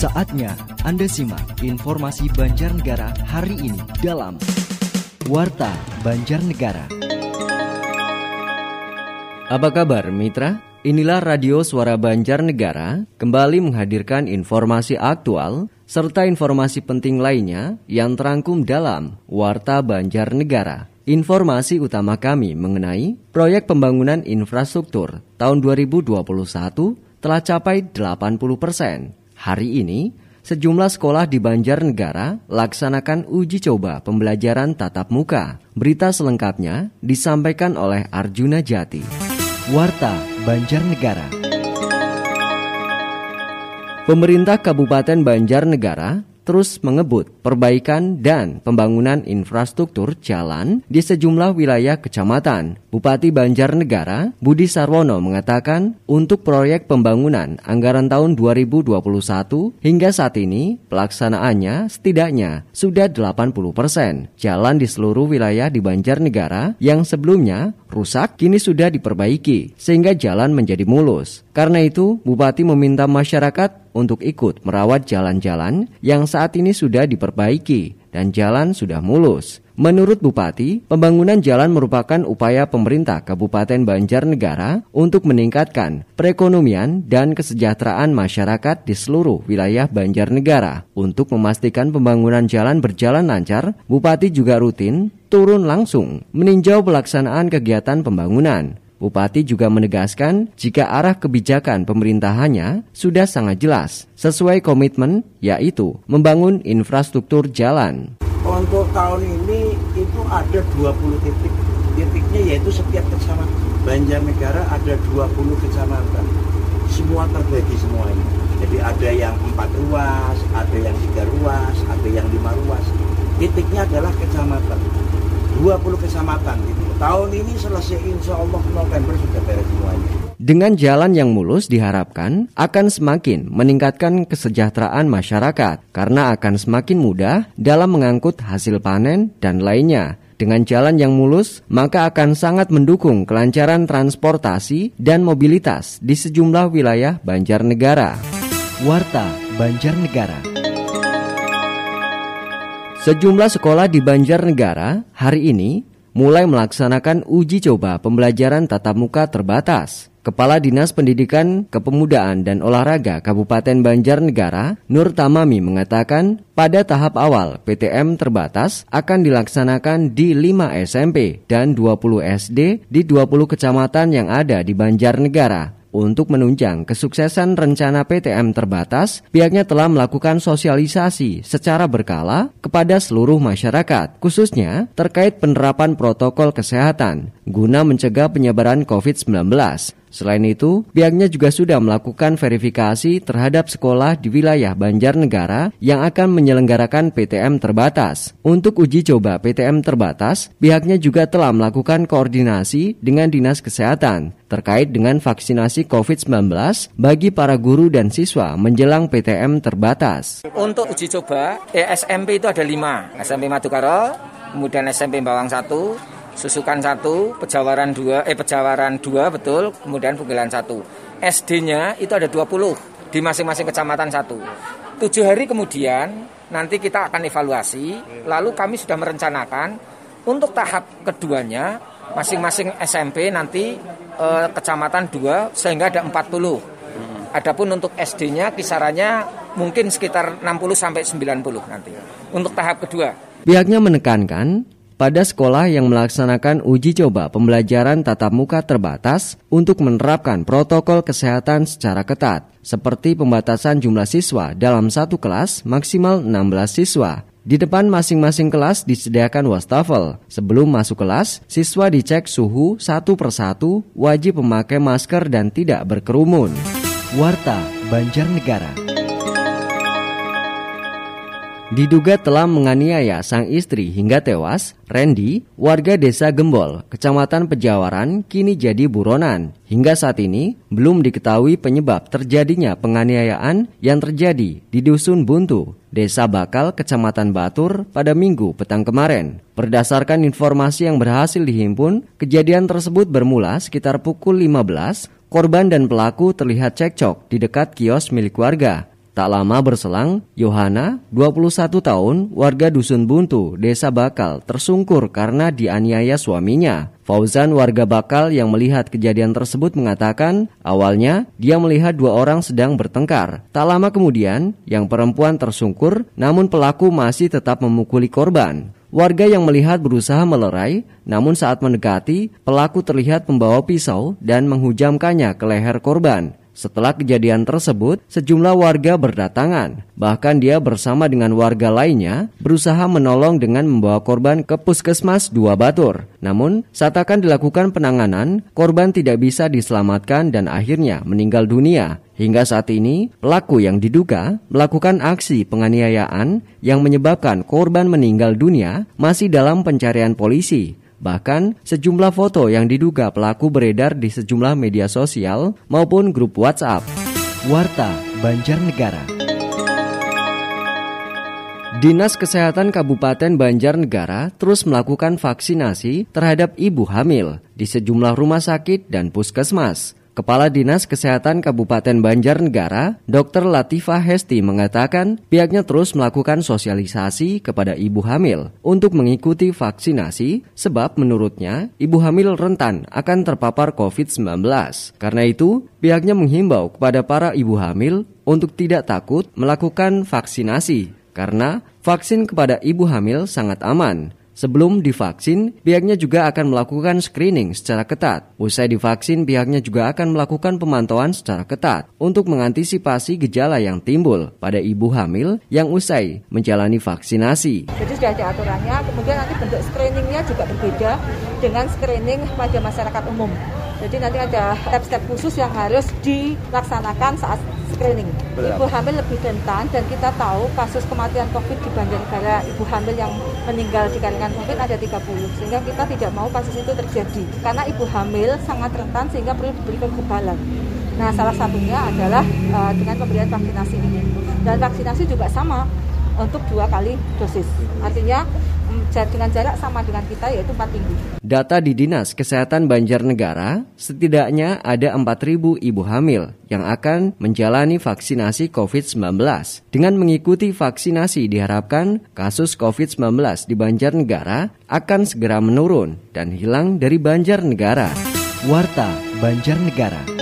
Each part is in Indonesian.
Saatnya Anda simak informasi Banjarnegara hari ini dalam Warta Banjarnegara. Apa kabar mitra? Inilah Radio Suara Banjarnegara kembali menghadirkan informasi aktual serta informasi penting lainnya yang terangkum dalam Warta Banjarnegara. Informasi utama kami mengenai proyek pembangunan infrastruktur tahun 2021 telah capai 80 persen. Hari ini, sejumlah sekolah di Banjarnegara laksanakan uji coba pembelajaran tatap muka. Berita selengkapnya disampaikan oleh Arjuna Jati. Warta Banjarnegara Pemerintah Kabupaten Banjarnegara terus mengebut perbaikan dan pembangunan infrastruktur jalan di sejumlah wilayah kecamatan. Bupati Banjarnegara, Budi Sarwono mengatakan untuk proyek pembangunan anggaran tahun 2021 hingga saat ini pelaksanaannya setidaknya sudah 80 persen. Jalan di seluruh wilayah di Banjarnegara yang sebelumnya rusak kini sudah diperbaiki sehingga jalan menjadi mulus. Karena itu, Bupati meminta masyarakat untuk ikut merawat jalan-jalan yang saat ini sudah diperbaiki dan jalan sudah mulus. Menurut Bupati, pembangunan jalan merupakan upaya pemerintah Kabupaten Banjarnegara untuk meningkatkan perekonomian dan kesejahteraan masyarakat di seluruh wilayah Banjarnegara. Untuk memastikan pembangunan jalan berjalan lancar, Bupati juga rutin turun langsung meninjau pelaksanaan kegiatan pembangunan. Bupati juga menegaskan jika arah kebijakan pemerintahannya sudah sangat jelas sesuai komitmen yaitu membangun infrastruktur jalan. Untuk tahun ini itu ada 20 titik. Titiknya yaitu setiap kecamatan Banjarnegara ada 20 kecamatan. Semua terbagi semuanya. Jadi ada yang empat ruas, ada yang tiga ruas, ada yang lima ruas. Titiknya adalah kecamatan. 20 kecamatan itu. Tahun ini selesai insya Allah November sudah beres semuanya. Dengan jalan yang mulus diharapkan akan semakin meningkatkan kesejahteraan masyarakat karena akan semakin mudah dalam mengangkut hasil panen dan lainnya. Dengan jalan yang mulus, maka akan sangat mendukung kelancaran transportasi dan mobilitas di sejumlah wilayah Banjarnegara. Warta Banjarnegara. Sejumlah sekolah di Banjarnegara hari ini mulai melaksanakan uji coba pembelajaran tatap muka terbatas. Kepala Dinas Pendidikan, Kepemudaan dan Olahraga Kabupaten Banjarnegara, Nur Tamami mengatakan, pada tahap awal PTM terbatas akan dilaksanakan di 5 SMP dan 20 SD di 20 kecamatan yang ada di Banjarnegara. Untuk menunjang kesuksesan rencana PTM terbatas, pihaknya telah melakukan sosialisasi secara berkala kepada seluruh masyarakat, khususnya terkait penerapan protokol kesehatan guna mencegah penyebaran COVID-19. Selain itu, pihaknya juga sudah melakukan verifikasi terhadap sekolah di wilayah Banjarnegara yang akan menyelenggarakan PTM terbatas. Untuk uji coba PTM terbatas, pihaknya juga telah melakukan koordinasi dengan Dinas Kesehatan terkait dengan vaksinasi COVID-19 bagi para guru dan siswa menjelang PTM terbatas. Untuk uji coba, eh, SMP itu ada lima, SMP Madukaro, kemudian SMP Bawang 1, Susukan satu, Pejawaran dua, eh Pejawaran dua betul, kemudian Bugilan satu. SD-nya itu ada 20 di masing-masing kecamatan satu. Tujuh hari kemudian nanti kita akan evaluasi, lalu kami sudah merencanakan untuk tahap keduanya masing-masing SMP nanti eh, kecamatan dua sehingga ada 40. Adapun untuk SD-nya kisarannya mungkin sekitar 60 sampai 90 nanti. Untuk tahap kedua. Pihaknya menekankan pada sekolah yang melaksanakan uji coba pembelajaran tatap muka terbatas untuk menerapkan protokol kesehatan secara ketat, seperti pembatasan jumlah siswa dalam satu kelas maksimal 16 siswa. Di depan masing-masing kelas disediakan wastafel. Sebelum masuk kelas, siswa dicek suhu satu persatu, wajib memakai masker dan tidak berkerumun. Warta Banjarnegara. Diduga telah menganiaya sang istri hingga tewas, Randy, warga desa Gembol, kecamatan Pejawaran, kini jadi buronan. Hingga saat ini, belum diketahui penyebab terjadinya penganiayaan yang terjadi di Dusun Buntu, Desa Bakal, Kecamatan Batur pada minggu petang kemarin. Berdasarkan informasi yang berhasil dihimpun, kejadian tersebut bermula sekitar pukul 15, korban dan pelaku terlihat cekcok di dekat kios milik warga. Tak lama berselang, Yohana, 21 tahun, warga Dusun Buntu, Desa Bakal, tersungkur karena dianiaya suaminya. Fauzan warga Bakal yang melihat kejadian tersebut mengatakan, awalnya dia melihat dua orang sedang bertengkar. Tak lama kemudian, yang perempuan tersungkur, namun pelaku masih tetap memukuli korban. Warga yang melihat berusaha melerai, namun saat mendekati, pelaku terlihat membawa pisau dan menghujamkannya ke leher korban. Setelah kejadian tersebut, sejumlah warga berdatangan. Bahkan dia bersama dengan warga lainnya berusaha menolong dengan membawa korban ke puskesmas Dua Batur. Namun, saat akan dilakukan penanganan, korban tidak bisa diselamatkan dan akhirnya meninggal dunia. Hingga saat ini, pelaku yang diduga melakukan aksi penganiayaan yang menyebabkan korban meninggal dunia masih dalam pencarian polisi. Bahkan sejumlah foto yang diduga pelaku beredar di sejumlah media sosial maupun grup WhatsApp. Warta Banjarnegara. Dinas Kesehatan Kabupaten Banjarnegara terus melakukan vaksinasi terhadap ibu hamil di sejumlah rumah sakit dan puskesmas. Kepala Dinas Kesehatan Kabupaten Banjarnegara, Dr. Latifah Hesti mengatakan pihaknya terus melakukan sosialisasi kepada ibu hamil untuk mengikuti vaksinasi sebab menurutnya ibu hamil rentan akan terpapar COVID-19. Karena itu, pihaknya menghimbau kepada para ibu hamil untuk tidak takut melakukan vaksinasi karena vaksin kepada ibu hamil sangat aman Sebelum divaksin, pihaknya juga akan melakukan screening secara ketat. Usai divaksin, pihaknya juga akan melakukan pemantauan secara ketat untuk mengantisipasi gejala yang timbul pada ibu hamil yang usai menjalani vaksinasi. Jadi sudah ada aturannya, kemudian nanti bentuk screeningnya juga berbeda dengan screening pada masyarakat umum. Jadi nanti ada step-step khusus yang harus dilaksanakan saat screening. Ibu hamil lebih rentan dan kita tahu kasus kematian COVID di Banjarnegara ibu hamil yang meninggal dikarenakan COVID ada 30. Sehingga kita tidak mau kasus itu terjadi. Karena ibu hamil sangat rentan sehingga perlu diberikan kekebalan. Nah, salah satunya adalah uh, dengan pemberian vaksinasi ini. Dan vaksinasi juga sama untuk dua kali dosis. Artinya dengan jarak sama dengan kita yaitu 4 minggu. Data di Dinas Kesehatan Banjarnegara, setidaknya ada 4.000 ibu hamil yang akan menjalani vaksinasi COVID-19. Dengan mengikuti vaksinasi diharapkan kasus COVID-19 di Banjarnegara akan segera menurun dan hilang dari Banjarnegara. Warta Banjarnegara.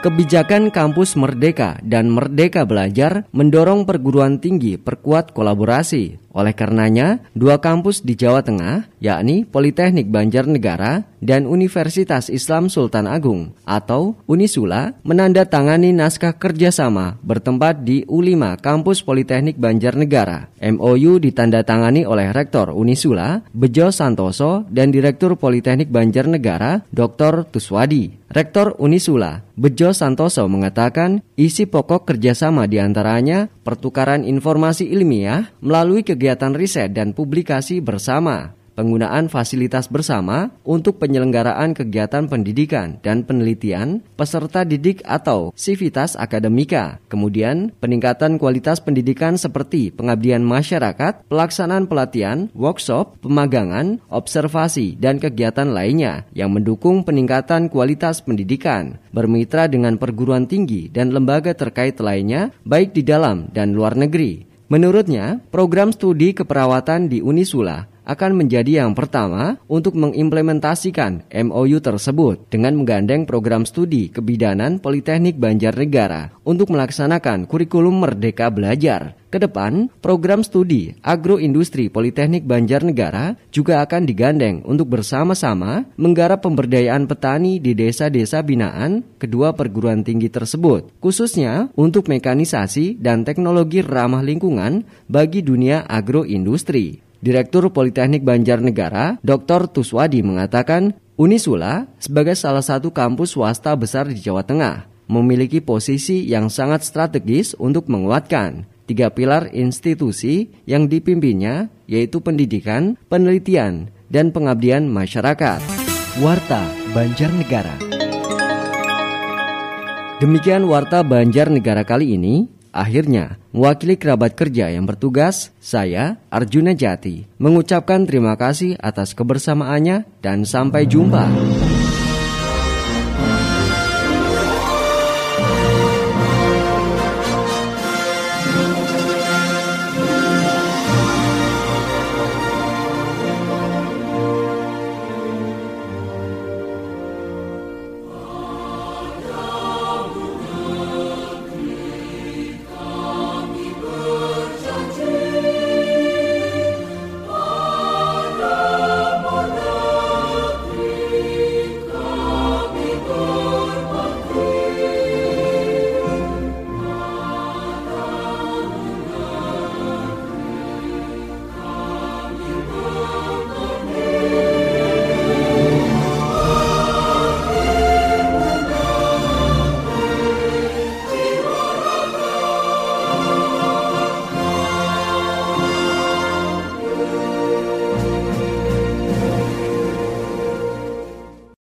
Kebijakan Kampus Merdeka dan Merdeka Belajar mendorong perguruan tinggi perkuat kolaborasi oleh karenanya, dua kampus di Jawa Tengah, yakni Politeknik Banjarnegara dan Universitas Islam Sultan Agung atau Unisula, menandatangani naskah kerjasama bertempat di U5 Kampus Politeknik Banjarnegara. MOU ditandatangani oleh Rektor Unisula, Bejo Santoso, dan Direktur Politeknik Banjarnegara, Dr. Tuswadi. Rektor Unisula, Bejo Santoso mengatakan isi pokok kerjasama di antaranya pertukaran informasi ilmiah melalui kegiatan riset dan publikasi bersama, penggunaan fasilitas bersama untuk penyelenggaraan kegiatan pendidikan dan penelitian peserta didik atau sivitas akademika. Kemudian, peningkatan kualitas pendidikan seperti pengabdian masyarakat, pelaksanaan pelatihan, workshop, pemagangan, observasi, dan kegiatan lainnya yang mendukung peningkatan kualitas pendidikan, bermitra dengan perguruan tinggi dan lembaga terkait lainnya, baik di dalam dan luar negeri. Menurutnya, program studi keperawatan di Unisula akan menjadi yang pertama untuk mengimplementasikan MOU tersebut dengan menggandeng program studi kebidanan Politeknik Banjarnegara untuk melaksanakan kurikulum Merdeka Belajar. Ke depan, program studi agroindustri Politeknik Banjarnegara juga akan digandeng untuk bersama-sama menggarap pemberdayaan petani di desa-desa binaan kedua perguruan tinggi tersebut, khususnya untuk mekanisasi dan teknologi ramah lingkungan bagi dunia agroindustri. Direktur Politeknik Banjarnegara, Dr. Tuswadi mengatakan, Unisula sebagai salah satu kampus swasta besar di Jawa Tengah memiliki posisi yang sangat strategis untuk menguatkan tiga pilar institusi yang dipimpinnya yaitu pendidikan, penelitian, dan pengabdian masyarakat. Warta Banjarnegara. Demikian Warta Banjarnegara kali ini. Akhirnya, mewakili kerabat kerja yang bertugas, saya, Arjuna Jati, mengucapkan terima kasih atas kebersamaannya dan sampai jumpa.